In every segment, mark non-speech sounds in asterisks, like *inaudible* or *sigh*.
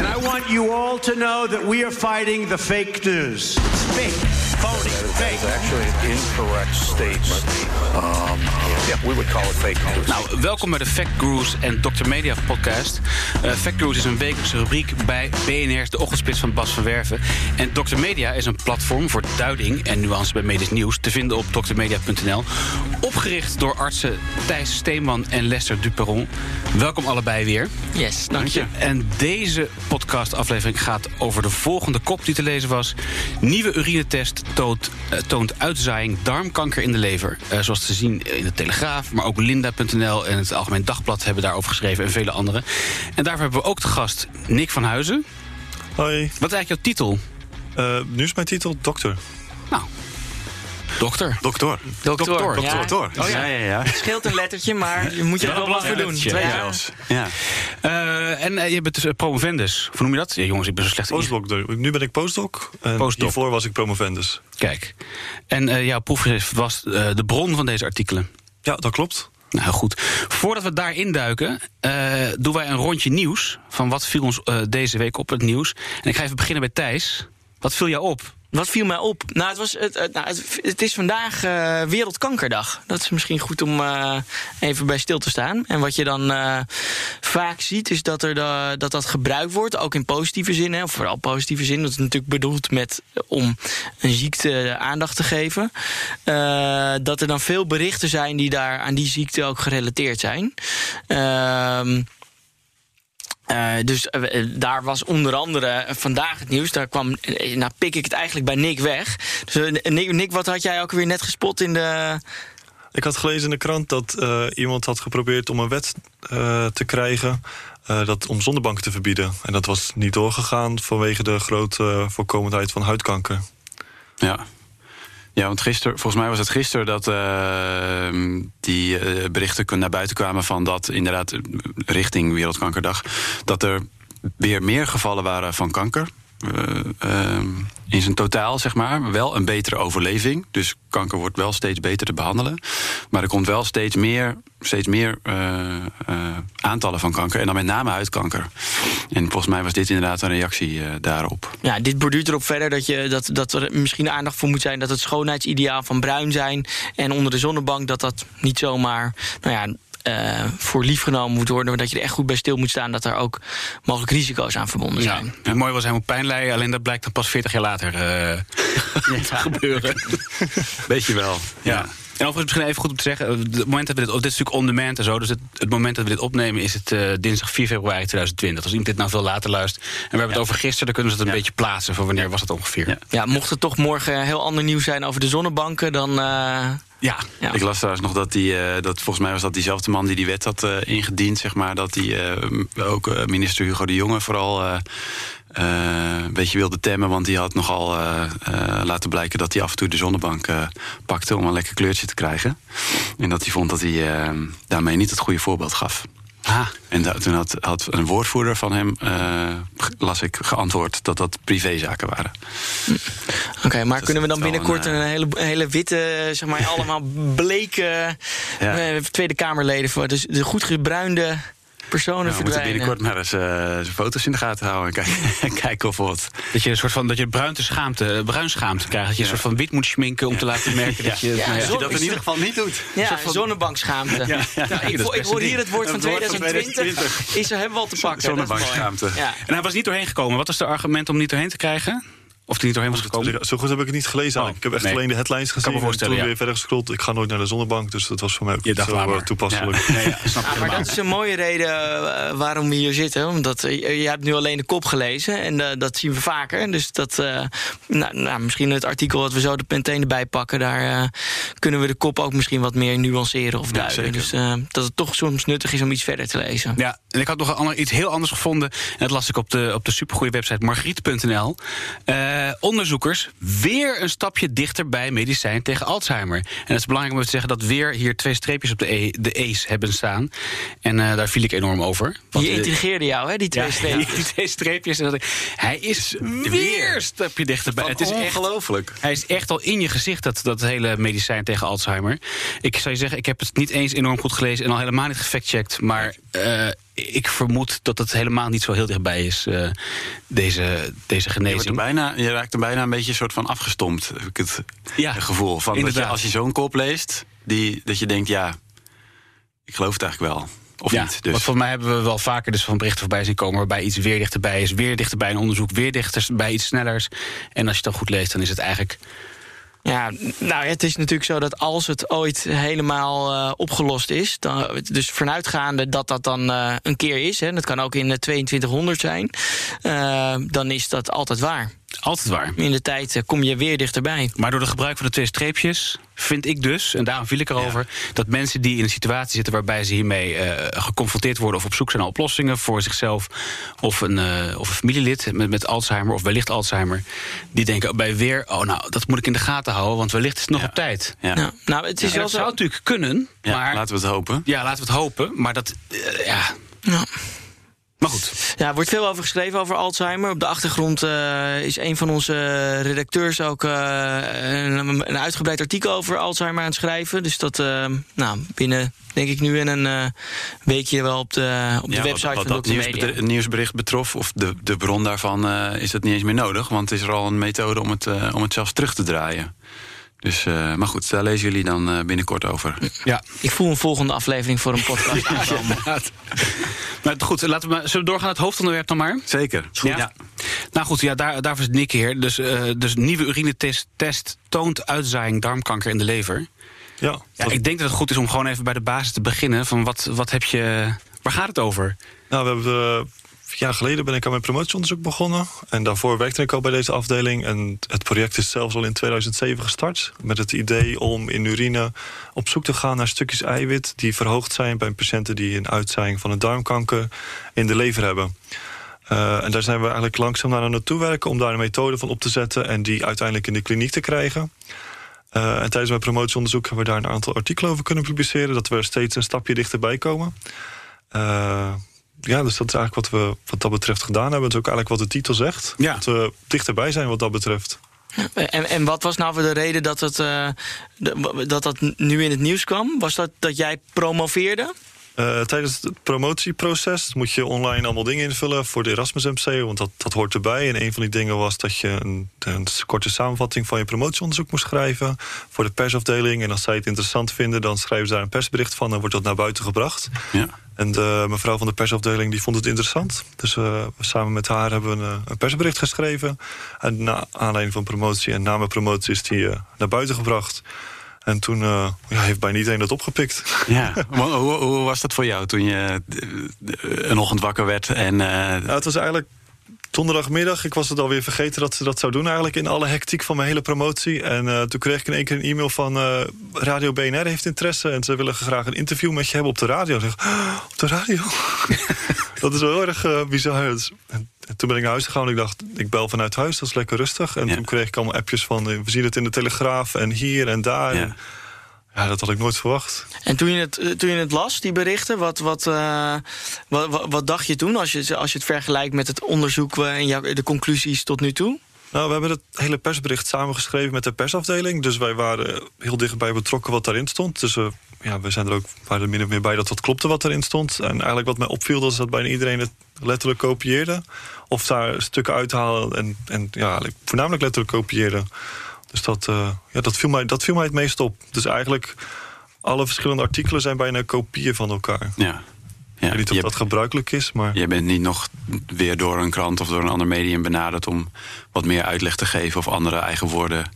And I want you all to know that we are fighting the fake news. It's fake, phony, fake. actually an incorrect statement. Um, yeah, we would call it fake news. Nou, welkom bij de Fact Gurus en Dr. Media podcast. Uh, Fact Gurus is een wekelijkse rubriek bij BNR's De Ochtendspits van Bas van Werven. En Dr. Media is een platform voor duiding en nuance bij medisch nieuws... te vinden op drmedia.nl. Opgericht door artsen Thijs Steeman en Lester Duperon. Welkom allebei weer. Yes, dank je. En deze podcastaflevering gaat over de volgende kop die te lezen was. Nieuwe urinetest toont, eh, toont uitzaaiing darmkanker in de lever. Eh, zoals te zien in de Telegraaf, maar ook Linda.nl en het Algemeen Dagblad hebben daarover geschreven en vele anderen. En daarvoor hebben we ook te gast Nick van Huizen. Hoi, Wat is eigenlijk jouw titel? Eh, nu is mijn titel dokter. Nou, dokter. Dokter. Dokter. Ja. Dokter. Oh ja, ja, ja. Scheelt een lettertje, maar je moet je er wel wat voor doen. Twee Ja. jaar. ja. Eh, en eh, je bent dus promovendus. Hoe noem je dat? Ja, jongens, ik ben zo slecht in. Postdoc. Nu ben ik postdoc. En Postdoc. hiervoor was ik promovendus. Kijk. En eh, jouw proefschrift was eh, de bron van deze artikelen. Ja, dat klopt. Nou goed. Voordat we daarin duiken, eh, doen wij een rondje nieuws. Van wat viel ons eh, deze week op het nieuws. En ik ga even beginnen bij Thijs. Wat viel jou op? Wat viel mij op? Nou, het, was, het, het- nou, het, is vandaag eh, Wereldkankerdag. Dat is misschien goed om eh, even bij stil te staan. En wat je dan eh, vaak ziet, is dat, er dat dat gebruikt wordt. Ook in positieve zin, hè, of vooral positieve zin. Dat is natuurlijk bedoeld met, om een ziekte aandacht te geven. Dat er dan veel berichten zijn die daar aan die ziekte ook gerelateerd zijn. Ehm eh, dus eh, eh, daar was onder andere vandaag het nieuws. Daar kwam, nou pik ik het eigenlijk bij Nick weg. Dus Nick, Nick, wat had jij ook weer net gespot in de... Ik had gelezen in de krant dat iemand had geprobeerd om een wet eh, te krijgen... eh, dat om zonnebanken te verbieden. En dat was niet doorgegaan vanwege de grote voorkomendheid van huidkanker. Ja. Ja, want gisteren, volgens mij was het gisteren dat eh, die eh, berichten naar buiten kwamen van dat inderdaad eh, richting Wereldkankerdag, dat er weer meer gevallen waren van kanker. Eh, eh, in zijn totaal, zeg maar. Wel een betere overleving. Dus kanker wordt wel steeds beter te behandelen. Maar er komt wel steeds meer, steeds meer eh, eh, aantallen van kanker. En dan met name huidkanker. En volgens mij was dit inderdaad een reactie daarop. Ja, dit borduurt erop verder dat, je, dat, dat er misschien aandacht voor moet zijn... dat het schoonheidsideaal van bruin zijn en onder de zonnebank... dat dat niet zomaar nou ja, eh, voor lief genomen moet worden... maar dat je er echt goed bij stil moet staan... dat er ook mogelijk risico's aan verbonden Ja. zijn. Het mooie was helemaal pijn lijden, alleen dat blijkt dan pas 40 jaar later eh, *laughs* te gebeuren. *laughs* Weet je wel. Ja. En overigens misschien even goed om te zeggen, eh, het moment dat we dit, dit is natuurlijk on demand en zo, dus het, het moment dat we dit opnemen is het eh, dinsdag 4 februari 2020. Als iemand dit nou veel later luistert en we hebben het over gisteren, dan kunnen ze het een Ja. beetje plaatsen voor wanneer was het ongeveer. Ja. Ja, mocht het toch morgen heel ander nieuws zijn over de zonnebanken... dan... eh, Ja. ja. Ik las trouwens nog dat die, eh, dat volgens mij was dat diezelfde man die die wet had eh, ingediend, zeg maar, dat die eh, ook minister Hugo de Jonge vooral een beetje wilde temmen, want die had nogal laten blijken dat hij af en toe de zonnebank pakte om een lekker kleurtje te krijgen. En dat hij vond dat hij daarmee niet het goede voorbeeld gaf. Ah, En da- toen had, had een woordvoerder van hem, las ik, geantwoord dat dat privézaken waren. Oké, maar Dat kunnen we dan is binnenkort een, een, eh, hele, hele witte, zeg maar, *laughs* allemaal bleke Ja. eh, Tweede Kamerleden voor dus de goed gebruinde personen Nou, we moeten binnenkort maar eens eh, zijn foto's in de gaten houden en kijken, *laughs* kijken of wat. dat je een soort van dat je bruinte schaamte, bruinschaamte krijgt, dat je een soort van wit moet schminken om te laten merken dat je. Ja, nou ja, zo- Dat in ieder geval niet doet. Ja, zonnebankschaamte. Ja, dat ik, is hoor hier het woord van Het woord van 2020. Is er hebben we al te pakken. dat is. Zonnebankschaamte. Ja. En hij was niet doorheen gekomen. Wat was de argument om niet doorheen te krijgen? Of die niet doorheen was gekomen? Zo goed heb ik het niet gelezen. Oh, ik heb echt nee. alleen de headlines gezien. me en toen ja. weer verder gescrolld. Ik ga nooit naar de zonnebank, dus dat was voor mij ook niet dacht, zo eh, maar. toepasselijk. Ja, nee, ja, snap maar dat is een mooie reden eh, waarom we hier zitten. Omdat eh, je hebt nu alleen de kop gelezen. En eh, dat zien we vaker. Dus dat, eh, nou, nou, misschien het artikel dat we zo er meteen erbij pakken. Daar eh, kunnen we de kop ook misschien wat meer nuanceren of duiden. dus eh, dat het toch soms nuttig is om iets verder te lezen. Ja, en ik had nog een ander, iets heel anders gevonden. En dat las ik op de, op de supergoeie website margriet.nl. Eh, onderzoekers weer een stapje dichter bij medicijn tegen Alzheimer. En het is belangrijk om te zeggen dat weer hier twee streepjes op de, e, de E's hebben staan. En eh, daar viel ik enorm over. Want, Die eh, intrigeerde jou, hè, die twee ja, *laughs* streepjes. die twee streepjes. En dat ik, hij is weer een stapje dichterbij. Het is echt ongelooflijk. hij is echt al in je gezicht, dat, dat hele medicijn tegen Alzheimer. Ik zou je zeggen, ik heb het niet eens enorm goed gelezen... en al helemaal niet gefactcheckt. Maar eh, ik vermoed dat het helemaal niet zo heel dichtbij is, eh, deze, deze Je, wordt er genezing. bijna, je raakt er bijna een beetje soort van afgestompt, heb ik het Ja, gevoel. Van dat je, als je zo'n kop leest, die, dat je denkt, ja, ik geloof het eigenlijk wel. Of ja, niet. Dus. want volgens mij hebben we wel vaker dus van berichten voorbij zien komen... waarbij iets weer dichterbij is, weer dichterbij een onderzoek... weer dichterbij iets snellers. En als je het dan goed leest, dan is het eigenlijk... Ja, nou, het is natuurlijk zo dat als het ooit helemaal eh, opgelost is, dan, dus vanuitgaande dat dat dan eh, een keer is, hè, dat kan ook in de 2200 zijn, eh, dan is dat altijd waar. Altijd waar. In de tijd eh, kom je weer dichterbij. Maar door het gebruik van de twee streepjes vind ik dus, en daarom viel ik erover, dat mensen die in een situatie zitten waarbij ze hiermee eh, geconfronteerd worden of op zoek zijn naar oplossingen voor zichzelf of een, eh, of een familielid met, met Alzheimer of wellicht Alzheimer, die denken bij weer, oh nou, dat moet ik in de gaten houden, want wellicht is het nog Ja. op tijd. ja. Ja, nou, het is Ja, wel dat zo. zou natuurlijk kunnen, Ja, maar laten we het hopen. ja, laten we het hopen. Maar dat, eh, ja. Maar goed. Ja, er wordt veel over geschreven over Alzheimer. Op de achtergrond eh, is een van onze redacteurs ook eh, een, een uitgebreid artikel over Alzheimer aan het schrijven. Dus dat eh, nou, binnen, denk ik, nu in een weekje wel op de, op de Ja, website wat, wat van dat nieuwsbericht, nieuwsbericht betrof, of de, de bron daarvan, is dat niet eens meer nodig. Want is er al een methode om het, om het zelfs terug te draaien. Dus, eh, maar goed, daar lezen jullie dan eh, binnenkort over. Ja. Ik voel een volgende aflevering voor een podcast *laughs* aankomen. Maar goed, laten we maar, zullen we doorgaan naar het hoofdonderwerp dan maar? Zeker. Ja. Nou goed, ja, daar, daarvoor is Nick hier. Dus, eh dus nieuwe urinetest test toont uitzaaiing darmkanker in de lever. Ja, Ja, ik denk dat het goed is om gewoon even bij de basis te beginnen. Van wat, wat heb je. Waar gaat het over? Nou, we hebben jaar geleden ben ik aan mijn promotieonderzoek begonnen. En daarvoor werkte ik al bij deze afdeling. En het project is zelfs al in 2007 gestart. Met het idee om in urine op zoek te gaan naar stukjes eiwit... die verhoogd zijn bij patiënten die een uitzaaiing van een darmkanker in de lever hebben. Eh, en daar zijn we eigenlijk langzaam naar aan het toewerken... om daar een methode van op te zetten en die uiteindelijk in de kliniek te krijgen. Eh, en tijdens mijn promotieonderzoek hebben we daar een aantal artikelen over kunnen publiceren... dat we steeds een stapje dichterbij komen. Eh, ja, dus dat is eigenlijk wat we wat dat betreft gedaan hebben. Dat is ook eigenlijk wat de titel zegt. Ja. Dat we dichterbij zijn wat dat betreft. En, en wat was nou voor de reden dat, het, eh, dat dat nu in het nieuws kwam? Was dat dat jij promoveerde? Eh, tijdens het promotieproces moet je online allemaal dingen invullen voor de Erasmus MC, want dat, dat hoort erbij. En een van die dingen was dat je een, een korte samenvatting van je promotieonderzoek moest schrijven voor de persafdeling. En als zij het interessant vinden, dan schrijven ze daar een persbericht van en wordt dat naar buiten gebracht. Ja. En de mevrouw van de persafdeling die vond het interessant. Dus eh, samen met haar hebben we een, een persbericht geschreven. En na aanleiding van promotie en na mijn promotie is die eh, naar buiten gebracht. En toen eh, ja, heeft bijna iedereen dat opgepikt. Ja. *laughs* hoe, hoe, was dat voor jou toen je een ochtend wakker werd? En, het was eigenlijk donderdagmiddag. Ik was het alweer vergeten dat ze dat zou doen eigenlijk in alle hectiek van mijn hele promotie. En eh, toen kreeg ik in één keer een e-mail van eh, Radio BNR heeft interesse. En ze willen graag een interview met je hebben op de radio. Ik zeg, "Oh, op de radio? *laughs* dat is wel heel erg eh, bizar. Dus, en, en toen ben ik naar huis gegaan en ik dacht, ik bel vanuit huis. Dat is lekker rustig. En Ja. toen kreeg ik allemaal appjes van, we zien het in de Telegraaf en hier en daar. Ja. Ja, dat had ik nooit verwacht. En toen je het, eh, toen je het las, die berichten, wat, wat, eh, wat, wat, dacht je toen als je, als je het vergelijkt met het onderzoek eh, en de conclusies tot nu toe? Nou, we hebben het hele persbericht samengeschreven met de persafdeling. Dus wij waren heel dichtbij betrokken wat daarin stond. Dus we, ja, we zijn er ook waren er min of meer bij dat dat klopte wat erin stond. En eigenlijk wat mij opviel, was dat bijna iedereen het letterlijk kopieerde. Of daar stukken uithaalde en, en ja, voornamelijk letterlijk kopieerde. Dus dat, eh, ja, dat, viel mij, dat viel mij het meest op. Dus eigenlijk alle verschillende artikelen zijn bijna kopieën van elkaar. ja. Ik weet niet of Je- dat gebruikelijk is, maar... Je bent niet nog weer door een krant of door een ander medium benaderd om wat meer uitleg te geven of andere eigen woorden.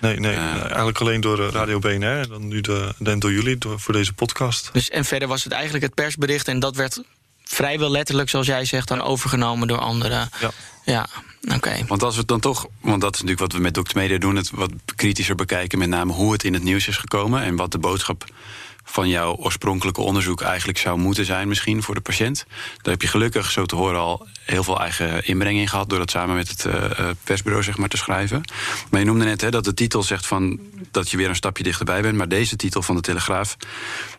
Nee, nee Eh. eigenlijk alleen door eh, Radio BNR. En dan nu de, en door jullie door, voor deze podcast. Dus, en verder was het eigenlijk het persbericht en dat werd vrijwel letterlijk, zoals jij zegt, dan overgenomen door anderen. Ja. Ja, Want als we het dan toch, want dat is natuurlijk wat we met Dr. Media doen, het wat kritischer bekijken, met name hoe het in het nieuws is gekomen en wat de boodschap van jouw oorspronkelijke onderzoek eigenlijk zou moeten zijn, misschien voor de patiënt. Daar heb je gelukkig, zo te horen, al heel veel eigen inbreng in gehad door dat samen met het eh, eh, persbureau zeg maar, te schrijven. Maar je noemde net hè, dat de titel zegt van dat je weer een stapje dichterbij bent, maar deze titel van de Telegraaf,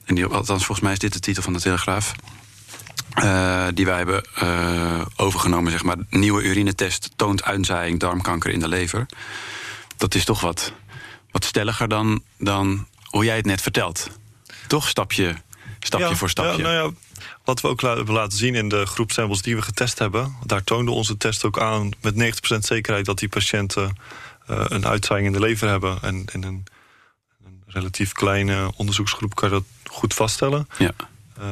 en die, althans volgens mij is dit de titel van de Telegraaf. Eh, die wij hebben eh, overgenomen, zeg maar. Nieuwe urinetest toont uitzaaiing darmkanker in de lever. Dat is toch wat, wat stelliger dan, dan hoe jij het net vertelt. Toch stapje, stapje Ja, voor stapje. Ja, nou ja, wat we ook hebben laten zien in de groep samples die we getest hebben... daar toonde onze test ook aan met 90% zekerheid... dat die patiënten eh, een uitzaaiing in de lever hebben. En in een, een relatief kleine onderzoeksgroep kan je dat goed vaststellen. Ja. Eh,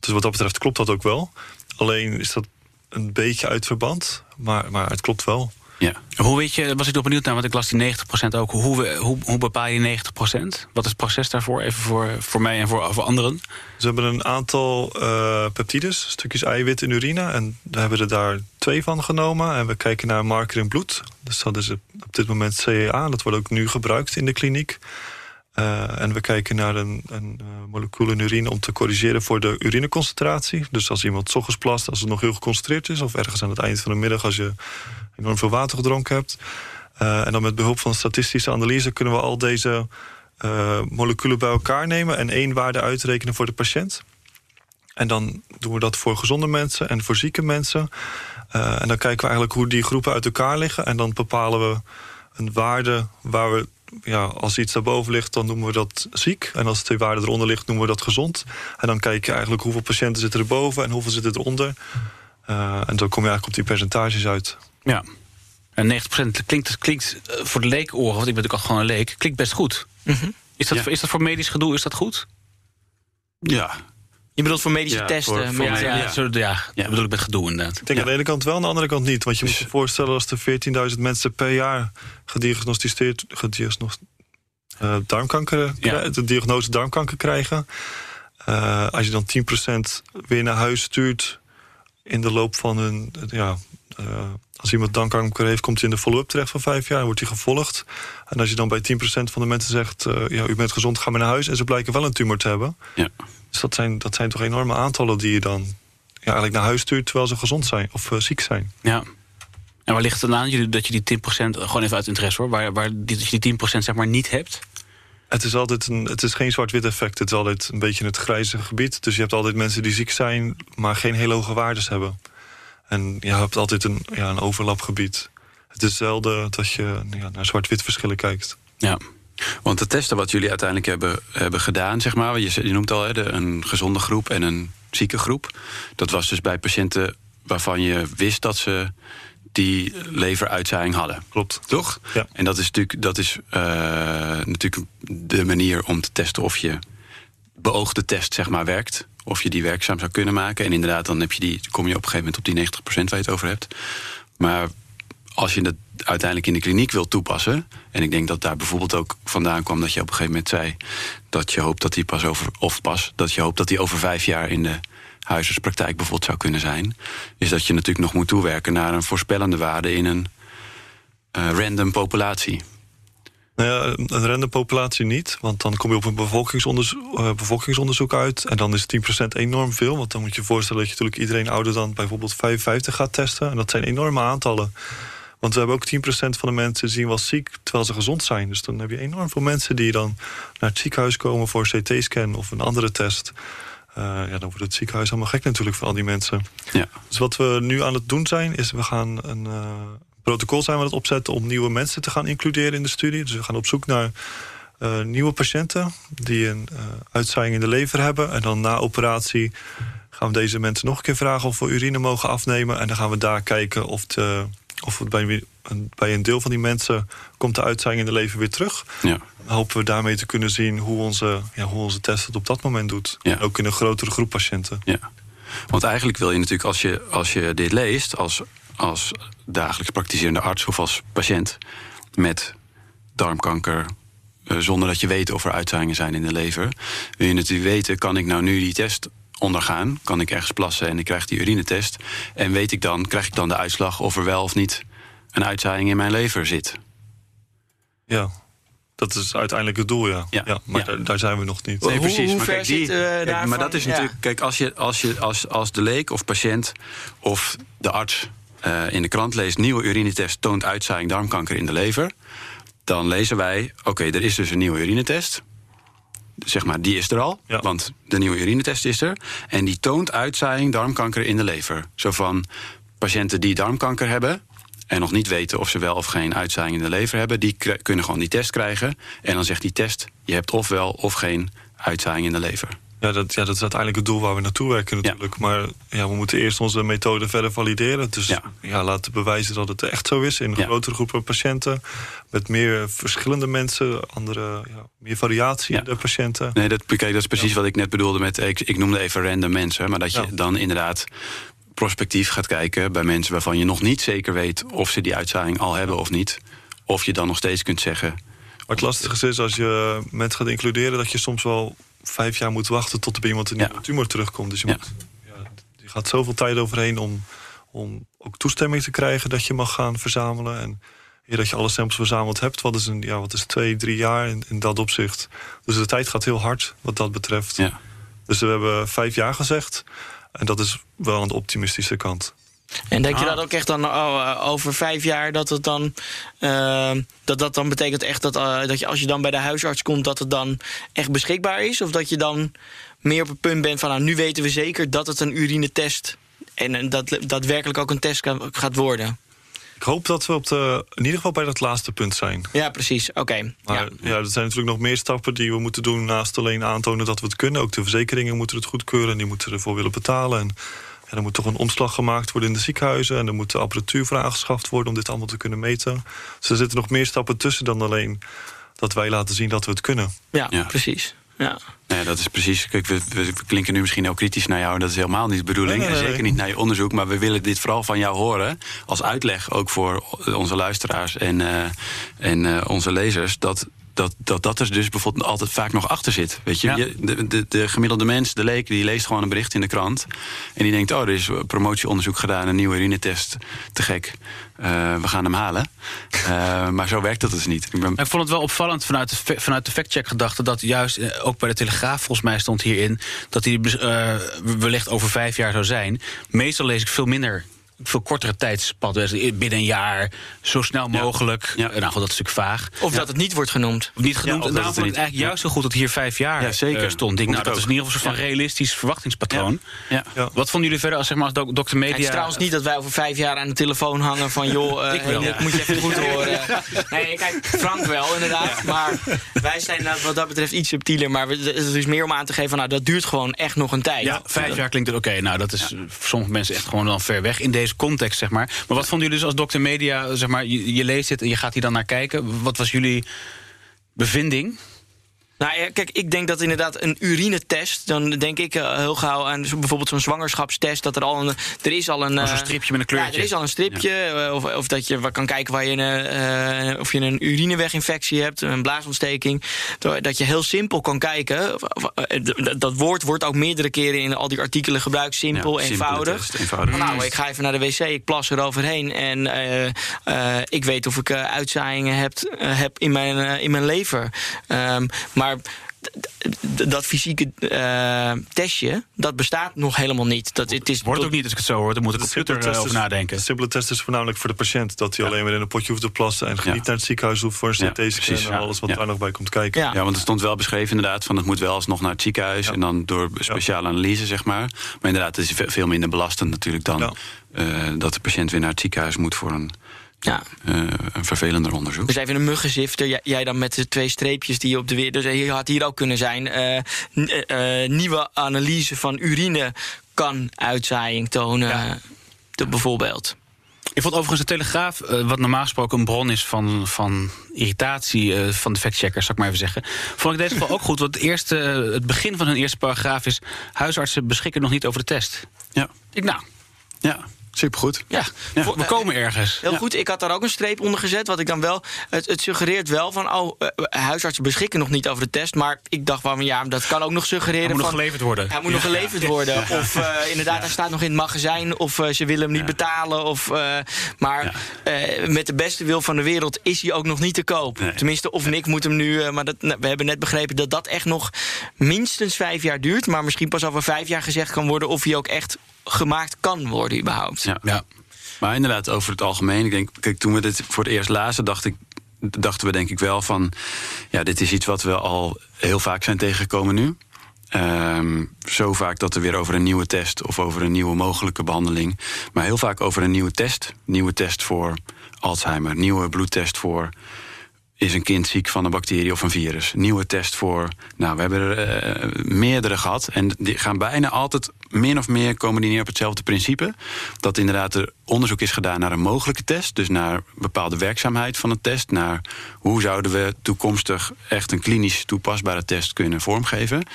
dus wat dat betreft klopt dat ook wel. Alleen is dat een beetje uit verband, maar, maar het klopt wel. Ja. Hoe weet je, was ik nog benieuwd naar, want ik las die 90% ook. Hoe, we- hoe, hoe bepaal je die 90%? Wat is het proces daarvoor? Even voor, voor mij en voor, voor anderen. Ze hebben een aantal eh, peptides, stukjes eiwit in urine. En we hebben er daar twee van genomen. En we kijken naar een marker in bloed. Dus dat is op dit moment CEA. Dat wordt ook nu gebruikt in de kliniek. Eh, en we kijken naar een, een eh, in urine om te corrigeren voor de urineconcentratie. Dus als iemand ochtends plast, als het nog heel geconcentreerd is... of ergens aan het eind van de middag als je enorm veel water gedronken hebt. Eh, en dan met behulp van statistische analyse kunnen we al deze moleculen bij elkaar nemen... en één waarde uitrekenen voor de patiënt. En dan doen we dat voor gezonde mensen en voor zieke mensen. En dan kijken we eigenlijk hoe die groepen uit elkaar liggen. En dan bepalen we een waarde waar we, ja, als iets daarboven ligt, dan noemen we dat ziek. En als die waarde eronder ligt, noemen we dat gezond. En dan kijk je eigenlijk hoeveel patiënten zitten er boven en hoeveel zitten eronder. Eh en dan kom je eigenlijk op die percentages uit. Ja. En 90% klinkt, klinkt eh, voor de leekoren, want ik ben natuurlijk al gewoon een leek, klinkt best goed. Mhm. Is dat, Ja. is dat voor medisch gedoe, is dat goed? Ja. Je bedoelt voor medische Ja, testen? voor- voor Ja, ja. ja, ja, dat bedoel ik met gedoe inderdaad. Ik denk Ja. aan de ene kant wel, aan de andere kant niet. Want je moet je voorstellen als er 14.000 mensen per jaar gediagnosticeerd, gediagnost, eh, darmkanker, de diagnose darmkanker krijgen. Eh, als je dan 10% weer naar huis stuurt in de loop van hun. Ja, als iemand darmkanker heeft, komt hij in de follow-up terecht van vijf jaar en wordt hij gevolgd. En als je dan bij 10% van de mensen zegt: eh, ja, U bent gezond, ga maar naar huis. En ze blijken wel een tumor te hebben. Ja. Dus dat zijn, dat zijn toch enorme aantallen die je dan ja, eigenlijk naar huis stuurt terwijl ze gezond zijn of eh, ziek zijn. Ja. En waar ligt het dan aan jullie- dat je die 10%, gewoon even uit interesse hoor, waar, waar die, dat je die 10% zeg maar niet hebt? Het is altijd een, het is geen zwart-wit effect. Het is altijd een beetje het grijze gebied. Dus je hebt altijd mensen die ziek zijn, maar geen hele hoge waardes hebben. En je hebt altijd een, ja, een overlapgebied. Het is zelden dat je ja, naar zwart-wit verschillen kijkt. Ja. Want de testen wat jullie uiteindelijk hebben, hebben gedaan, zeg maar, je, je noemt al hè, de, een gezonde groep en een zieke groep. Dat was dus bij patiënten waarvan je wist dat ze die leveruitzaaiing hadden. Klopt. Toch? Ja. En dat is natuurlijk, dat is, eh, natuurlijk de manier om te testen of je beoogde test zeg maar, werkt. Of je die werkzaam zou kunnen maken. En inderdaad, dan heb je die, kom je op een gegeven moment op die 90% waar je het over hebt. Maar als je het uiteindelijk in de kliniek wil toepassen. En ik denk dat daar bijvoorbeeld ook vandaan kwam dat je op een gegeven moment zei. dat je hoopt dat die pas over. of pas, dat je hoopt dat die over vijf jaar in de huisartspraktijk bijvoorbeeld zou kunnen zijn. Is dat je natuurlijk nog moet toewerken naar een voorspellende waarde in een eh, random populatie. Nou ja, een random populatie niet. Want dan kom je op een bevolkingsonderzoek, eh, bevolkingsonderzoek uit. En dan is 10% enorm veel. Want dan moet je je voorstellen dat je natuurlijk iedereen ouder dan bijvoorbeeld 55 gaat testen. En dat zijn enorme aantallen. Want we hebben ook 10% van de mensen zien wel ziek terwijl ze gezond zijn. Dus dan heb je enorm veel mensen die dan naar het ziekenhuis komen voor een CT-scan of een andere test. Eh, ja, dan wordt het ziekenhuis helemaal gek natuurlijk voor al die mensen. Ja. Dus wat we nu aan het doen zijn, is we gaan een eh, protocol zijn we aan het opzetten om nieuwe mensen te gaan includeren in de studie. Dus we gaan op zoek naar eh, nieuwe patiënten die een eh uitzaaiing in de lever hebben. En dan na operatie gaan we deze mensen nog een keer vragen of we urine mogen afnemen. En dan gaan we daar kijken of, de, of het bij, bij een deel van die mensen komt de uitzaaiing in de lever weer terug. Ja. Hopen we daarmee te kunnen zien hoe onze, ja, hoe onze test het op dat moment doet. Ja. Ook in een grotere groep patiënten. Ja. Want eigenlijk wil je natuurlijk, als je, als je dit leest, als, als dagelijks praktiserende arts of als patiënt met darmkanker, eh, zonder dat je weet of er uitzaaiingen zijn in de lever, wil je natuurlijk weten: kan ik nou nu die test ondergaan? Kan ik ergens plassen en ik krijg die urinetest? En weet ik dan, krijg ik dan de uitslag of er wel of niet een uitzaaiing in mijn lever zit? Ja, dat is uiteindelijk het doel, ja. Ja. maar Ja. Daar, daar zijn we nog niet. Hoe- Nee, precies. hoe maar ver kijk, die- kijk, daarvan? Maar dat is Ja. natuurlijk. Kijk, als je als, je, als, als de leek of patiënt of de arts eh, in de krant leest: nieuwe urinetest toont uitzaaiing darmkanker in de lever. Dan lezen wij: oké, er is dus een nieuwe urinetest. Zeg maar, die is er al, Ja. want de nieuwe urinetest is er. En die toont uitzaaiing darmkanker in de lever. Zo van patiënten die darmkanker hebben en nog niet weten of ze wel of geen uitzaaiing in de lever hebben, die kunnen gewoon die test krijgen. En dan zegt die test: je hebt of wel of geen uitzaaiing in de lever. Ja dat, ja, dat is uiteindelijk het doel waar we naartoe werken natuurlijk. Maar ja, we moeten eerst onze methode verder valideren. Dus ja. Ja. laten bewijzen dat het echt zo is in een grotere groepen patiënten. Met meer verschillende mensen, andere, ja, meer variatie in de patiënten. Nee, dat, kijk, dat is precies wat ik net bedoelde met. Ik, ik noemde even random mensen. Maar dat je dan inderdaad prospectief gaat kijken bij mensen waarvan je nog niet zeker weet of ze die uitzaaiing al hebben of niet. Of je dan nog steeds kunt zeggen. Maar het lastige is als je mensen gaat includeren... dat je soms wel vijf jaar moet wachten tot er bij iemand een nieuwe tumor terugkomt. Dus je, moet, je gaat zoveel tijd overheen om, om ook toestemming te krijgen... dat je mag gaan verzamelen. En eer dat je alle samples verzameld hebt... wat is, een, ja, wat is twee, drie jaar in, in dat opzicht. Dus de tijd gaat heel hard wat dat betreft. Ja. Dus we hebben vijf jaar gezegd. En dat is wel aan de optimistische kant. En denk je Ah. dat ook echt dan oh, eh, over vijf jaar dat het dan. eh, dat dat dan betekent echt dat, eh, dat je als je dan bij de huisarts komt, dat het dan echt beschikbaar is? Of dat je dan meer op het punt bent van nou, nu weten we zeker dat het een urinetest en dat daadwerkelijk ook een test kan- gaat worden? Ik hoop dat we op de, in ieder geval bij dat laatste punt zijn. Ja, precies. Oké. Ja. ja. er zijn natuurlijk nog meer stappen die we moeten doen... naast alleen aantonen dat we het kunnen. Ook de verzekeringen moeten het goedkeuren en die moeten ervoor willen betalen. En ja, er moet toch een omslag gemaakt worden in de ziekenhuizen... en er moet de apparatuur voor aangeschaft worden om dit allemaal te kunnen meten. Dus er zitten nog meer stappen tussen dan alleen dat wij laten zien dat we het kunnen. Ja, Ja. precies. Ja. Nee, dat is precies. Kijk, we, we- we klinken nu misschien heel kritisch naar jou. en Dat is helemaal niet de bedoeling. Nee, nee, En zeker niet naar je onderzoek. Maar we willen dit vooral van jou horen. Als uitleg ook voor onze luisteraars en, eh, en eh, onze lezers. Dat, dat, dat dat er dus bijvoorbeeld altijd vaak nog achter zit. Weet je? Ja. je de, de, de gemiddelde mens, de leek, die leest gewoon een bericht in de krant. En die denkt: oh, er is promotieonderzoek gedaan, een nieuwe urinetest. Te gek. Eh, we gaan hem halen. Eh, *laughs* maar zo werkt dat dus niet. Ik ben, Ik vond het wel opvallend vanuit de, vanuit de fact-check-gedachte... dat juist, eh, ook bij de Telegraaf volgens mij stond hierin... dat die eh, wellicht over vijf jaar zou zijn. Meestal lees ik veel minder, veel kortere tijdspad. Dus Binnen een jaar, zo snel mogelijk. Ja. Eh, Nou goed, dat is natuurlijk vaag. Of dat het niet wordt genoemd. Of niet genoemd. Ja, of daarom het vond ik het eigenlijk juist zo goed dat hier vijf jaar Ja, zeker. eh, stond. Denk, nou, dat het is in ieder geval een soort van ook. realistisch verwachtingspatroon. ja. Ja. Wat vonden jullie verder als, zeg maar, als dokter Het Media? is trouwens niet dat wij over vijf jaar aan de telefoon hangen van... joh, *laughs* eh, Ik hey, Nick, moet je even goed *laughs* horen. Nee, kijk, Frank wel inderdaad. Maar wij zijn eh, wat dat betreft iets subtieler. Maar het is meer om aan te geven van... nou, dat duurt gewoon echt nog een tijd. Ja, vijf jaar klinkt het oké. Nou, dat is eh, voor sommige mensen echt gewoon dan ver weg in deze context, zeg maar. Maar wat vonden jullie dus als dokter media, zeg maar, je, je leest dit en je gaat hier dan naar kijken. Wat was jullie bevinding? Nou ja, kijk, ik denk dat inderdaad een urinetest... dan denk ik eh, heel gauw aan zo- bijvoorbeeld zo'n zwangerschapstest... dat er al een... Er is al een... Oh, zo'n eh, stripje met een kleurtje. Ja, er is al een stripje. eh, Of, of dat je kan kijken waar je een, of je een urineweginfectie hebt, een blaasontsteking. Dat je heel simpel kan kijken. Dat woord wordt ook meerdere keren in al die artikelen gebruikt. Simpel, Ja, eenvoudig. test, eenvoudig. Nou, ik ga even naar de wc, ik plas eroverheen. En ik weet of ik uitzaaiingen heb, heb in, mijn, in mijn lever. Ehm, maar d- dat fysieke eh, testje, dat bestaat nog helemaal niet. Dat, het is Wordt ook niet als ik het zo hoor. Daar moet de De computer simpele eh, test over nadenken. De simpele test is voornamelijk voor de patiënt. Dat hij alleen maar in een potje hoeft te plassen... en Ja. niet naar het ziekenhuis hoeft voor een Ja, CT-scan... en ja. alles wat Ja. daar nog bij komt kijken. Ja. Ja, want er stond wel beschreven inderdaad van het moet wel alsnog naar het ziekenhuis Ja. en dan door speciale analyse, zeg maar. Maar inderdaad, het is ve- veel minder belastend natuurlijk dan Ja. eh, dat de patiënt weer naar het ziekenhuis moet voor een, Ja. eh, een vervelender onderzoek. Dus even een muggenzifter. Jij, jij dan met de twee streepjes die je op de weer. Dus hier had hier ook kunnen zijn. eh, eh, eh, nieuwe analyse van urine kan uitzaaiing tonen. Ja. de- bijvoorbeeld. Ik vond overigens de Telegraaf, eh, wat normaal gesproken een bron is van, van irritatie eh, van de factcheckers, zal ik maar even zeggen. Vond ik in deze *laughs* geval ook goed, want het, eerste, eh, het begin van hun eerste paragraaf is: huisartsen beschikken nog niet over de test. Ja, Ik, nou, ja supergoed. Ja, Ja. We komen ergens. Heel goed, ik had daar ook een streep onder gezet. Wat ik dan wel. Het, het suggereert wel van. Oh, eh, huisartsen beschikken nog niet over de test. Maar ik dacht van ja, dat kan ook nog suggereren. Hij moet nog geleverd worden. Hij moet nog geleverd worden. Of eh, inderdaad, hij staat nog in het magazijn. Of eh, ze willen hem niet betalen. Of, eh, maar eh, met de beste wil van de wereld is hij ook nog niet te koop. Nee. Tenminste, of Nick moet hem nu. eh, maar dat, nou, we hebben net begrepen dat dat echt nog minstens vijf jaar duurt. Maar misschien pas over vijf jaar gezegd kan worden of hij ook echt gemaakt kan worden, überhaupt. Ja. Ja. Maar inderdaad, over het algemeen. Ik denk, kijk, toen we dit voor het eerst lazen, dacht ik, dachten we denk ik wel van... ja, dit is iets wat we al heel vaak zijn tegengekomen nu. Ehm, zo vaak dat er weer over een nieuwe test of over een nieuwe mogelijke behandeling... maar heel vaak over een nieuwe test. Nieuwe test voor Alzheimer, nieuwe bloedtest voor... Is een kind ziek van een bacterie of een virus? Nieuwe test voor. Nou, we hebben er eh, meerdere gehad. En die gaan bijna altijd min of meer komen die neer op hetzelfde principe. Dat inderdaad er onderzoek is gedaan naar een mogelijke test. Dus naar bepaalde werkzaamheid van een test. Naar hoe zouden we toekomstig echt een klinisch toepasbare test kunnen vormgeven.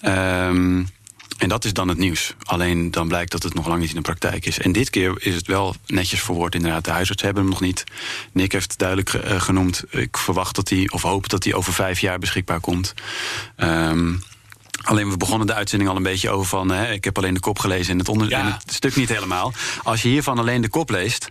Ehm, en dat is dan het nieuws. Alleen dan blijkt dat het nog lang niet in de praktijk is. En dit keer is het wel netjes verwoord. Inderdaad, de huisarts hebben hem nog niet. Nick heeft duidelijk eh, genoemd. Ik verwacht dat hij, of hoop dat hij over vijf jaar beschikbaar komt. Ehm, Alleen we begonnen de uitzending al een beetje over van... Hè, ik heb alleen de kop gelezen en het, onder, Ja. en het stuk niet helemaal. Als je hiervan alleen de kop leest...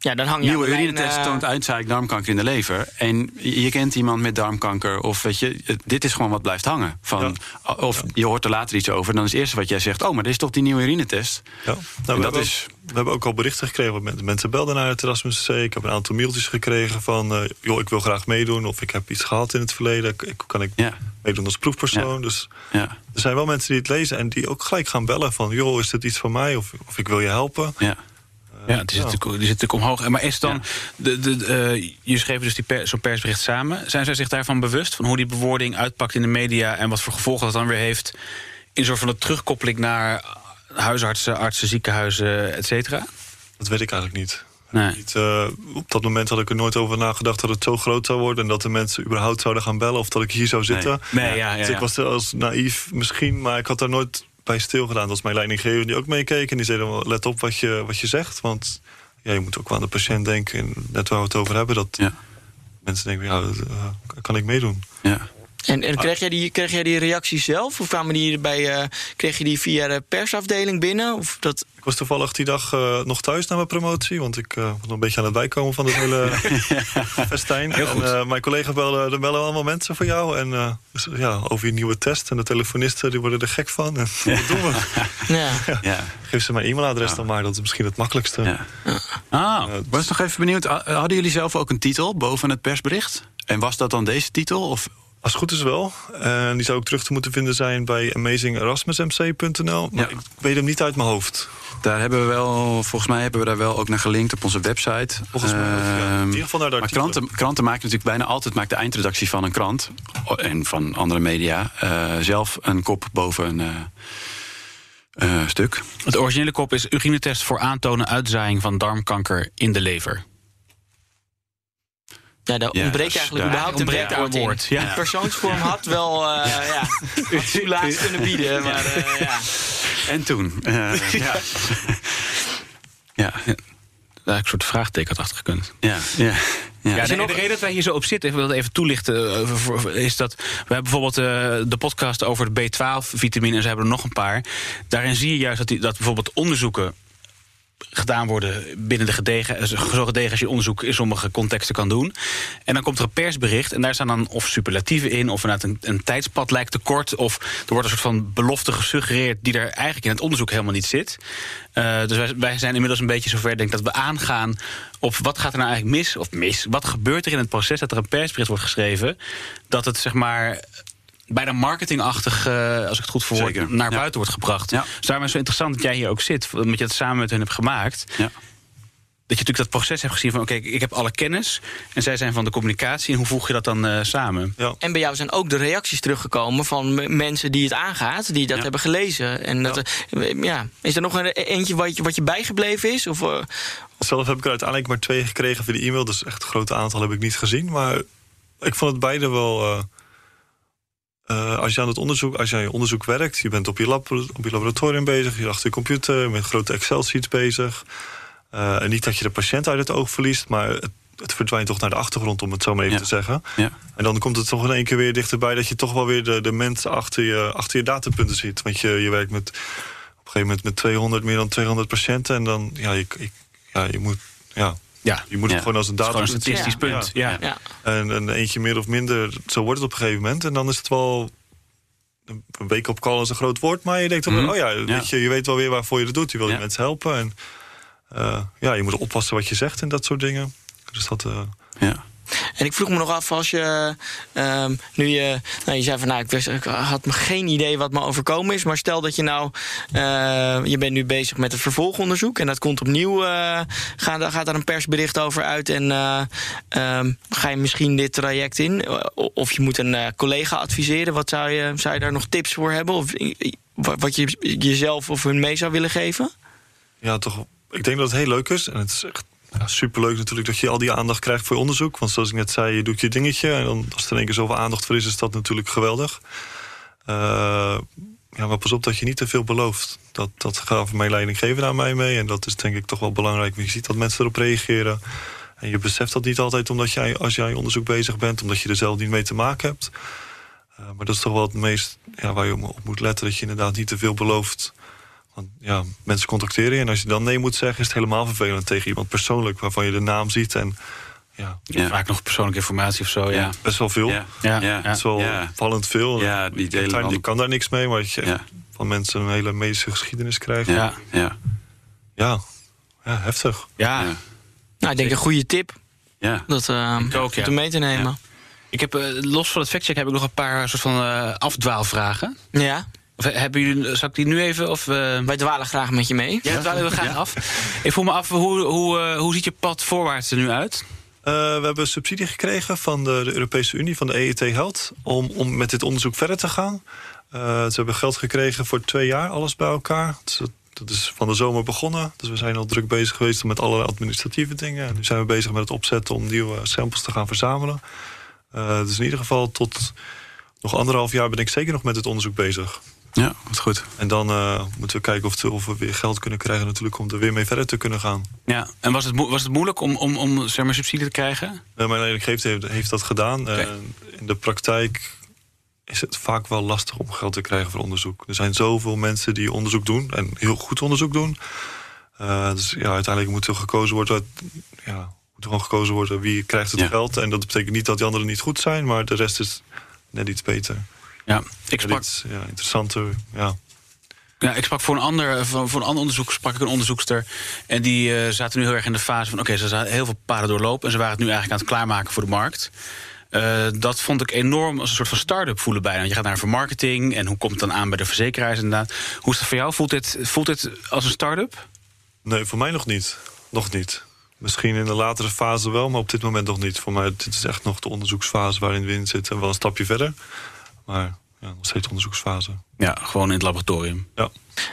Ja, dan hang je nieuwe urinetest eh, toont uitzaak darmkanker in de lever... en je kent iemand met darmkanker of weet je... dit is gewoon wat blijft hangen. Van, Of je hoort er later iets over, dan is het eerste wat jij zegt... oh, maar dit is toch die nieuwe urinetest? Ja. Nou, we, dat hebben is- ook, we hebben ook al berichten gekregen. Mensen belden naar het Erasmus C. Ik heb een aantal mailtjes gekregen van... eh, joh, ik wil graag meedoen. Of ik heb iets gehad in het verleden. Ik- Kan ik Ja, meedoen als proefpersoon? Dus ja, er zijn wel mensen die het lezen... en die ook gelijk gaan bellen van... joh, is dit iets van mij? Of, of ik wil je helpen. ja. Ja, die zit, natuurlijk, die zit natuurlijk omhoog. Maar is dan, Ja. de, de, eh, je schreef dus die per, zo'n persbericht samen. Zijn zij zich daarvan bewust van hoe die bewoording uitpakt in de media en wat voor gevolgen dat dan weer heeft in soort van de terugkoppeling naar huisartsen, artsen, ziekenhuizen, et cetera? Dat weet ik eigenlijk niet. Nee. Niet, eh, op dat moment had ik er nooit over nagedacht dat het zo groot zou worden... en dat de mensen überhaupt zouden gaan bellen of dat ik hier zou zitten. Nee, ja, ja, Dus ja. ik was er als naïef misschien, maar ik had daar nooit bij stilgedaan. Dat was mijn leidinggever die ook meekeek. En die zei let op wat je, wat je zegt. Want ja, je moet ook wel aan de patiënt denken. En net waar we het over hebben, dat Ja. mensen denken... ja, eh, kan ik meedoen? ja. En, en kreeg, jij die, kreeg jij die reactie zelf? Of kwamen die bij, eh, kreeg je die via de persafdeling binnen? Of dat, Ik was toevallig die dag eh, nog thuis na mijn promotie. Want ik eh, was nog een beetje aan het bijkomen van het *laughs* hele festijn. Heel goed. En, eh, mijn collega belde, er bellen allemaal mensen voor jou. En eh, dus, ja, over je nieuwe test. En de telefonisten die worden er gek van. En, wat doen we? *laughs* ja. ja. Geef ze mijn e-mailadres dan maar. Dat is misschien het makkelijkste. ja. Ah, Was nog even benieuwd, ha- hadden jullie zelf ook een titel boven het persbericht? En was dat dan deze titel? Of Als het goed is wel. En die zou ook terug te moeten vinden zijn bij amazingerasmusmc.nl. Maar Ja. ik weet hem niet uit mijn hoofd. Daar hebben we wel, volgens mij hebben we daar wel ook naar gelinkt op onze website. Volgens mij ja. Ehm, In ieder geval naar de Maar kranten, kranten maken natuurlijk bijna altijd maakt de eindredactie van een krant en van andere media eh, zelf een kop boven een eh, eh, stuk. het originele kop is urinetest voor aantonen uitzaaiing van darmkanker in de lever. Ja, daar Ja, ontbreekt dus eigenlijk daar überhaupt een ontbreekt werkwoord een in. woord, ja. De persoonsvorm had wel eh ja. had *laughs* toelaat kunnen bieden. Maar eh, ja. En toen. eh, ja. ja, Daar heb ik een soort vraagteken had achter gekund. ja, ja. ja. Ja, de, de reden dat wij hier zo op zitten, ik wil dat even toelichten, is dat we hebben bijvoorbeeld eh, de podcast over de B12-vitamine en ze hebben er nog een paar. Daarin zie je juist dat, die, dat bijvoorbeeld onderzoeken gedaan worden binnen de gedegen, zo gedegen als je onderzoek in sommige contexten kan doen. En dan komt er een persbericht en daar staan dan of superlatieven in, of inderdaad een, een tijdspad lijkt te kort, of er wordt een soort van belofte gesuggereerd die er eigenlijk in het onderzoek helemaal niet zit. Eh, dus wij, zijn inmiddels een beetje zover denk dat we aangaan op wat gaat er nou eigenlijk mis, of mis, wat gebeurt er in het proces dat er een persbericht wordt geschreven, dat het zeg maar bijna marketingachtig, eh, als ik het goed verwoord, Zeker, naar ja. buiten wordt gebracht. Ja. Dus daarom is het zo interessant dat jij hier ook zit, omdat je het samen met hen hebt gemaakt. Ja. Dat je natuurlijk dat proces hebt gezien van oké, ik heb alle kennis en zij zijn van de communicatie. En hoe voeg je dat dan eh, samen? Ja. En bij jou zijn ook de reacties teruggekomen van m- mensen die het aangaat, die dat Ja. hebben gelezen. En dat, eh, ja. Is er nog een eentje wat je, wat je bijgebleven is? Of, Zelf heb ik er uiteindelijk maar twee gekregen via de e-mail. Dus echt een groot aantal heb ik niet gezien. Maar ik vond het beide wel... eh, Uh, als je aan het onderzoek, als je aan je onderzoek werkt, je bent op je, lab, op je laboratorium bezig, je achter je computer met grote Excel-sheets bezig. Uh, en niet dat je de patiënt uit het oog verliest, maar het, het verdwijnt toch naar de achtergrond, om het zo maar even Ja. te zeggen. Ja. En dan komt het toch in één keer weer dichterbij dat je toch wel weer de, de mensen achter je, achter je datapunten ziet. Want je, je werkt met, op een gegeven moment met 200, meer dan 200 patiënten. En dan, ja, je, je- ja, je moet, ja, Ja, je moet Ja. het gewoon als een is gewoon een statistisch punt. Ja. Ja. En, en eentje meer of minder, zo wordt het op een gegeven moment. En dan is het wel. Een week op call is een groot woord, maar je denkt dan, Mhm. oh ja, weet je, je weet wel weer waarvoor je het doet. Je wil die Ja. mensen helpen. En eh, ja, je moet oppassen wat je zegt en dat soort dingen. Dus dat. eh, Ja. En ik vroeg me nog af, als je ehm, nu je, nou, je zei van nou, ik, wist, ik had geen idee wat me overkomen is, maar stel dat je nou, eh, je bent nu bezig met het vervolgonderzoek en dat komt opnieuw, eh, gaat, gaat daar een persbericht over uit en eh, ehm, ga je misschien dit traject in, of je moet een collega adviseren, wat zou je, zou je daar nog tips voor hebben, of wat je jezelf of hun mee zou willen geven? ja, toch. Ik denk dat het heel leuk is. En het is echt superleuk natuurlijk dat je al die aandacht krijgt voor je onderzoek. Want zoals ik net zei, je doet je dingetje. En dan, als er één keer zoveel aandacht voor is, is dat natuurlijk geweldig. Eh, ja, maar pas op dat je niet te veel belooft. Dat, dat gaf mijn leidinggever aan mij mee. En dat is denk ik toch wel belangrijk. Want je ziet dat mensen erop reageren. En je beseft dat niet altijd omdat jij, als jij onderzoek bezig bent, omdat je er zelf niet mee te maken hebt. Eh, maar dat is toch wel het meest ja, waar je op moet letten. Dat je inderdaad niet te veel belooft. Want ja, mensen contacteren je. En als je dan nee moet zeggen, is het helemaal vervelend tegen iemand persoonlijk. Waarvan je de naam ziet. En ja, Ja. Vaak nog persoonlijke informatie of zo. Ja. Best wel veel. Ja. Ja. Ja. Het is wel Ja. vallend veel. Ja, die delen ik kan daar niks mee. Maar dat je van mensen een hele medische geschiedenis krijgt. Ja. Ja, Ja. ja. heftig. Ja. Ja. Nou, ik denk een goede tip, Ja. dat eh Ik ook, ja. om mee te nemen. Ik heb, eh, los van het factcheck heb ik nog een paar soort van eh, afdwaalvragen. Ja, Of, eh, hebben jullie, zal ik die nu even? Of, eh, wij dwalen graag met je mee. Ja, dwalen we graag af. Ik voel me af, hoe, hoe, eh, hoe ziet je pad voorwaarts er nu uit? Eh, we hebben subsidie gekregen van de, de Europese Unie, van de EET Health, om, om met dit onderzoek verder te gaan. Eh, ze hebben geld gekregen voor twee jaar, alles bij elkaar. Dus dat, dat is van de zomer begonnen. Dus we zijn al druk bezig geweest met alle administratieve dingen. En nu zijn we bezig met het opzetten om nieuwe samples te gaan verzamelen. Eh, dus in ieder geval tot nog anderhalf jaar ben ik zeker nog met het onderzoek bezig. Ja, wat goed. En dan eh, moeten we kijken of, we- of we weer geld kunnen krijgen natuurlijk om er weer mee verder te kunnen gaan. Ja, en was het, was het moeilijk om, om, om zeg maar, subsidie te krijgen? Eh, mijn leidinggever heeft, heeft dat gedaan. En in de praktijk is het vaak wel lastig om geld te krijgen voor onderzoek. Er zijn zoveel mensen die onderzoek doen en heel goed onderzoek doen. Eh, dus ja, uiteindelijk moet er gekozen worden. uit- Ja, moet er gewoon gekozen worden wie krijgt het Ja. geld. En dat betekent niet dat die anderen niet goed zijn, maar de rest is net iets beter. Ja, ik sprak, ja, interessanter. Ja. ja, ik sprak voor een ander, voor, voor een ander onderzoek sprak ik een onderzoekster. En die eh, zaten nu heel erg in de fase van: oké, ze zaten heel veel paden doorlopen. En ze waren het nu eigenlijk aan het klaarmaken voor de markt. Eh, dat vond ik enorm als een soort van start-up voelen bijna. Want je gaat naar vermarketing en hoe komt het dan aan bij de verzekeraars inderdaad. Hoe is dat voor jou? Voelt dit, voelt dit als een start-up? Nee, voor mij nog niet. Nog niet. Misschien in de latere fase wel, maar op dit moment nog niet. Voor mij dit is echt nog de onderzoeksfase waarin we in zitten. Wel een stapje verder. Maar ja, nog steeds onderzoeksfase. Ja, gewoon in het laboratorium. Ja.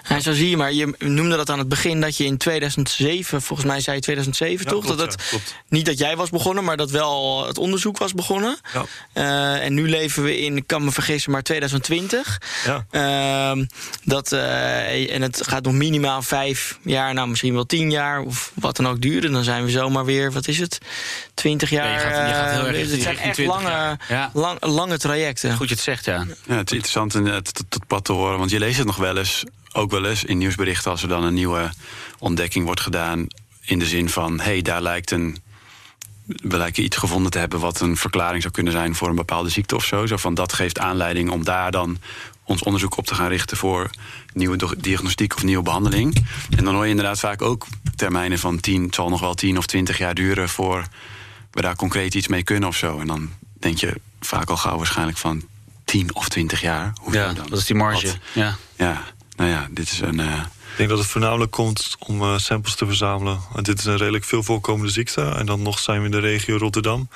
Ja, zo zie je, maar je noemde dat aan het begin dat je in 2007, volgens mij zei je 2007 Ja, toch? klopt, dat het ja, niet dat jij was begonnen, maar dat wel het onderzoek was begonnen. Ja. Eh, en nu leven we in, ik kan me vergissen, maar 2020. Ja. Ehm, dat, eh, en het gaat nog minimaal vijf jaar, nou misschien wel tien jaar of wat dan ook duren. Dan zijn we zomaar weer, wat is het? 20 jaar. Ja, je gaat- je gaat heel erg eh, richting- het zijn echt 20 lange. Ja. lang, lange trajecten. Goed je het zegt, ja. Ja, het is interessant in het tot, pad te horen. Want je leest het nog wel eens, ook wel eens in nieuwsberichten... als er dan een nieuwe ontdekking wordt gedaan... in de zin van, hé, hey, daar lijkt een... we lijken iets gevonden te hebben... wat een verklaring zou kunnen zijn voor een bepaalde ziekte of zo. Zo van, dat geeft aanleiding om daar dan ons onderzoek op te gaan richten... voor nieuwe diagnostiek of nieuwe behandeling. En dan hoor je inderdaad vaak ook termijnen van 10... het zal nog wel 10 of 20 jaar duren... voor we daar concreet iets mee kunnen of zo. En dan denk je vaak al gauw waarschijnlijk van 10 of 20 jaar. Hoezo Ja, dan? dat is die marge. Ja. Ja, nou ja, dit is een. eh, Ik denk dat het voornamelijk komt om eh, samples te verzamelen. Want dit is een redelijk veel voorkomende ziekte. En dan nog zijn we in de regio Rotterdam.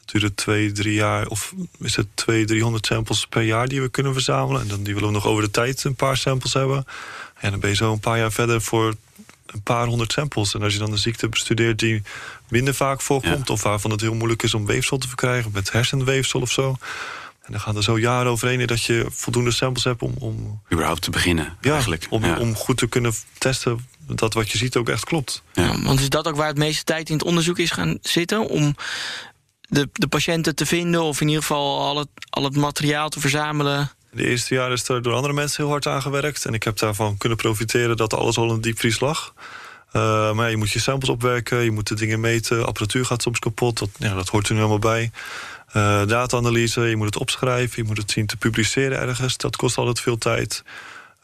Het duurt twee, drie jaar, of is het twee, driehonderd samples per jaar die we kunnen verzamelen. En dan die willen we nog over de tijd een paar samples hebben. En dan ben je zo een paar jaar verder voor een paar honderd samples. En als je dan een ziekte bestudeert die minder vaak voorkomt... Ja. of waarvan het heel moeilijk is om weefsel te verkrijgen... met hersenweefsel of zo... En dan gaan er zo jaren overheen dat je voldoende samples hebt om, om, Überhaupt te beginnen, ja, eigenlijk. om, Ja. om goed te kunnen testen dat wat je ziet ook echt klopt. Ja. Want is dat ook waar het meeste tijd in het onderzoek is gaan zitten? Om de, de patiënten te vinden of in ieder geval al het, al het materiaal te verzamelen? De eerste jaren is er door andere mensen heel hard aan gewerkt. En ik heb daarvan kunnen profiteren dat alles al in diepvries lag. Eh, maar ja, je moet je samples opwerken, je moet de dingen meten. Apparatuur gaat soms kapot, dat, ja, dat hoort er nu allemaal bij. Eh data-analyse, je moet het opschrijven, je moet het zien te publiceren ergens. Dat kost altijd veel tijd.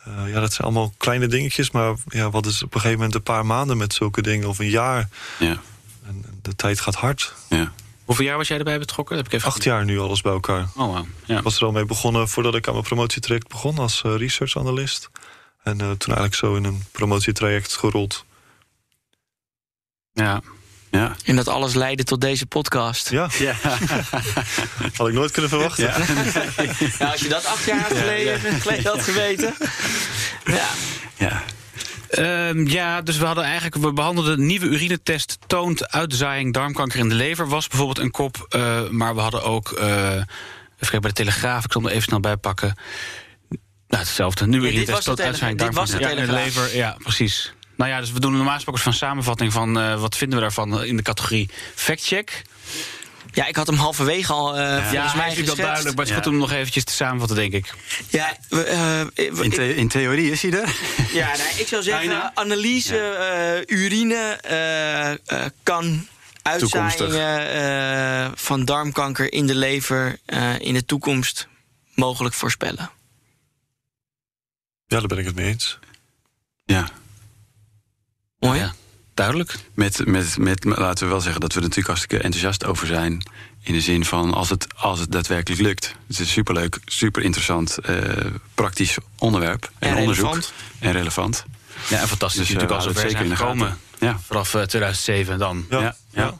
Eh, ja, dat zijn allemaal kleine dingetjes. Maar ja, wat is op een gegeven moment een paar maanden met zulke dingen of een jaar? Ja. En de tijd gaat hard. Ja. Hoeveel jaar was jij erbij betrokken? Dat heb ik even Acht jaar nu alles bij elkaar. Oh, wow. Ja. Ik was er al mee begonnen voordat ik aan mijn promotietraject begon als eh, research analyst. En eh, toen eigenlijk zo in een promotietraject gerold. ja. Ja. En dat alles leidde tot deze podcast. Ja, Ja. *laughs* had ik nooit kunnen verwachten. Ja. Ja, als je dat acht jaar geleden, geleden had geweten. Ja. ja. Ehm, ja, dus we hadden eigenlijk, we behandelden nieuwe urinetest toont uitzaaiing darmkanker in de lever. Was bijvoorbeeld een kop, eh, maar we hadden ook, eh even kijken bij de Telegraaf, ik zal hem er even snel bij pakken. Nou, hetzelfde. Nieuwe urinetest toont uitzaaiing darmkanker ja, in de lever. Ja, precies. Nou ja, dus we doen normaal gesproken van samenvatting van eh, wat vinden we daarvan in de categorie factcheck. Ja, ik had hem halverwege al eh volgens Ja, mij is geschetst. duidelijk, maar het is goed om hem nog eventjes te samenvatten, denk ik. Ja, we, eh, we- In, the- in theorie is hij er. *laughs* Ja, nee, ik zou zeggen, Bijna. analyse, eh, urine eh, eh, kan uitzaaiingen eh, van darmkanker in de lever eh, in de toekomst mogelijk voorspellen. Ja, daar ben ik het mee eens. Ja. Mooi. Ja, duidelijk. Met, met, met, laten we wel zeggen dat we er natuurlijk hartstikke enthousiast over zijn. In de zin van als het, als het daadwerkelijk lukt. Het is een superleuk, super interessant, eh, praktisch onderwerp. En, En onderzoek. relevant. En relevant. Ja, en fantastisch Dus, eh, natuurlijk al houden zover het zijn zeker in de gekomen. gaten. Ja. Vanaf eh, 2007 dan. Ja, Ja.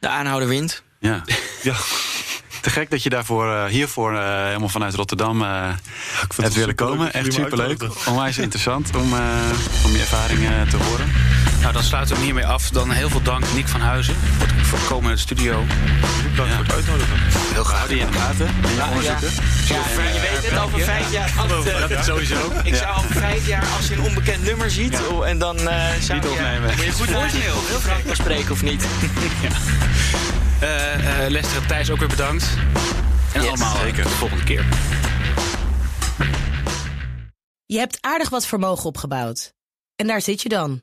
De aanhouder wint. Ja. ja. *laughs* Te gek dat je daarvoor, eh, hiervoor eh, helemaal vanuit Rotterdam eh vind hebt het willen komen. Echt superleuk. Onwijs interessant om, eh, om je ervaringen te horen. Nou, dan sluiten we hem hiermee af. Dan heel veel dank, Nick van Huizen, voor het voor het komen in de studio. Dank voor het uitnodigen. Heel graag. die in de gaten. En je onderzoeken. Ja, maar je weet het, over vijf jaar... Eh, Sowieso. *laughs* ik zou over vijf jaar, als je een onbekend nummer ziet... oh, en dan eh zou Niet je, opnemen. moet je goed nadenken of je Frank kan spreken of niet. *laughs* Eh, eh, Lester en Thijs ook weer bedankt. En Yes. allemaal Zeker. de volgende keer. Je hebt aardig wat vermogen opgebouwd. En daar zit je dan,